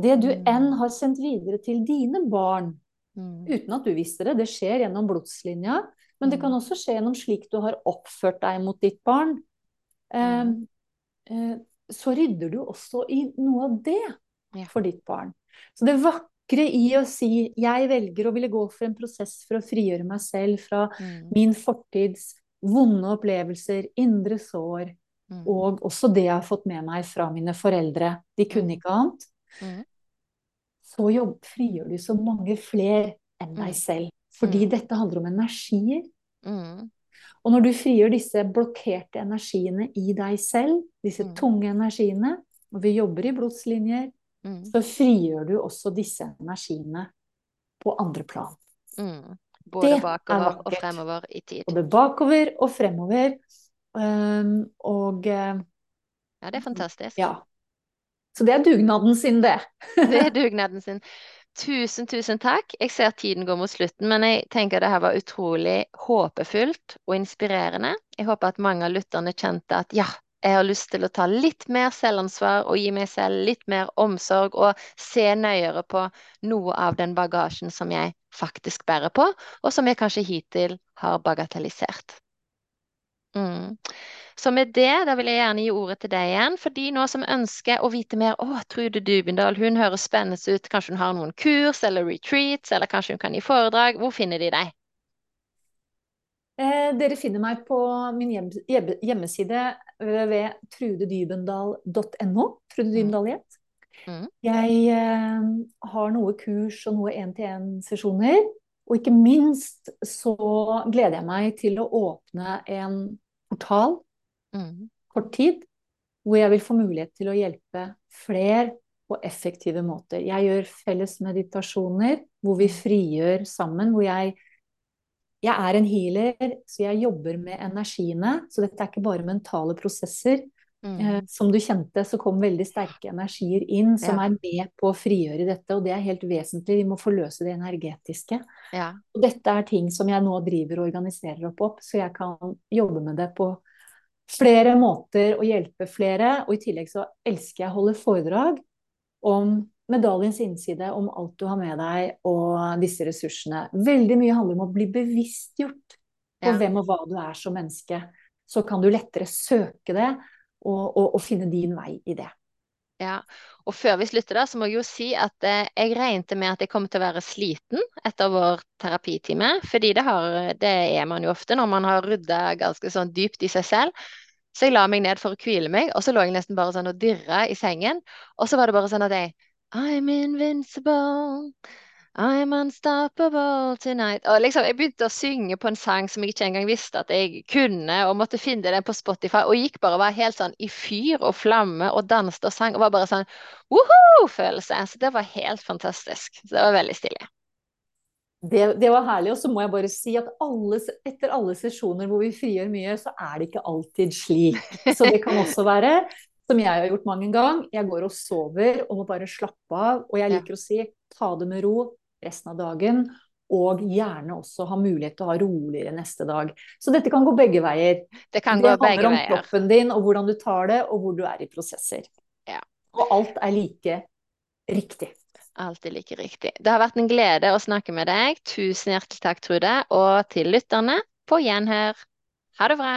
Det du mm. enn har sendt videre til dine barn, mm. uten at du visste det, det skjer gjennom blodslinja, men det kan mm. også skje gjennom slik du har oppført deg mot ditt barn. Eh, eh, så rydder du også i noe av det for ditt barn. Så det vakre i å si jeg velger å ville gå for en prosess for å frigjøre meg selv fra mm. min fortids vonde opplevelser, indre sår, mm. og også det jeg har fått med meg fra mine foreldre. De kunne mm. ikke annet. Mm. Så jobb, frigjør du så mange flere enn deg mm. selv. Fordi mm. dette handler om energier. Og når du frigjør disse blokkerte energiene i deg selv, disse tunge energiene, og vi jobber i blodslinjer, mm. så frigjør du også disse energiene på andre plan. Mm. Både bakover og fremover i tid. Både bakover og fremover. Um, og uh, Ja, det er fantastisk. Ja. Så det er dugnaden sin, det. det er dugnaden sin. Tusen, tusen takk. Jeg ser tiden går mot slutten, men jeg tenker det her var utrolig håpefullt og inspirerende. Jeg håper at mange av lytterne kjente at ja, jeg har lyst til å ta litt mer selvansvar og gi meg selv litt mer omsorg og se nøyere på noe av den bagasjen som jeg faktisk bærer på, og som jeg kanskje hittil har bagatellisert. Mm. Så med det, da vil jeg gjerne gi ordet til deg igjen. For de nå som ønsker å vite mer Å, Trude Dubendal, hun høres spennende ut. Kanskje hun har noen kurs eller retreats, eller kanskje hun kan gi foredrag. Hvor finner de deg? Eh, dere finner meg på min hjem, hjemmeside ved trudedybendal.no. Trude mm. Dybendal i Mm. Jeg eh, har noe kurs og noe én-til-én-sesjoner. Og ikke minst så gleder jeg meg til å åpne en portal mm. kort tid, hvor jeg vil få mulighet til å hjelpe flere på effektive måter. Jeg gjør felles meditasjoner hvor vi frigjør sammen, hvor jeg jeg er en healer, så jeg jobber med energiene. Så dette er ikke bare mentale prosesser. Mm. Eh, som du kjente, så kom veldig sterke energier inn som ja. er med på å frigjøre dette. Og det er helt vesentlig. Vi må forløse det energetiske. Ja. Og dette er ting som jeg nå driver og organiserer opp, opp, så jeg kan jobbe med det på flere måter å hjelpe flere. Og i tillegg så elsker jeg å holde foredrag om medaljens innside om alt du har med deg og disse ressursene. Veldig mye handler om å bli bevisstgjort på ja. hvem og hva du er som menneske. Så kan du lettere søke det og, og, og, finne din vei i det. Ja, og før vi slutter da, så må jeg jo si at eh, jeg regnet med at jeg kom til å være sliten etter vår terapitime. Fordi det, har, det er man jo ofte når man har rydda ganske sånn dypt i seg selv. Så jeg la meg ned for å hvile meg, og så lå jeg nesten bare sånn og dirra i sengen. Og så var det bare sånn at jeg I'm invincible. I'm unstoppable tonight. Og liksom, Jeg begynte å synge på en sang som jeg ikke engang visste at jeg kunne, og måtte finne den på Spotify, og gikk bare og var helt sånn i fyr og flamme og danset og sang. og var bare sånn woho-følelse. Så det var helt fantastisk. Så det var veldig stilig. Det, det, var herlig. Og så må jeg bare si at alle, etter alle sesjoner hvor vi frigjør mye, så er det ikke alltid slik. Så det kan også være, som jeg har gjort mange ganger, jeg går og sover og må bare slappe av. Og jeg liker å si ta det med ro resten av dagen. Og gjerne også ha mulighet til å ha roligere neste dag. Så dette kan gå begge veier. Det kan det gå begge veier. Det handler om kroppen din og hvordan du tar det, og hvor du er i prosesser. Ja. Og alt er like riktig. Alltid like riktig. Det har vært en glede å snakke med deg. Tusen hjertelig takk, Trude. Og til lytterne, på gjenhør. Ha det bra.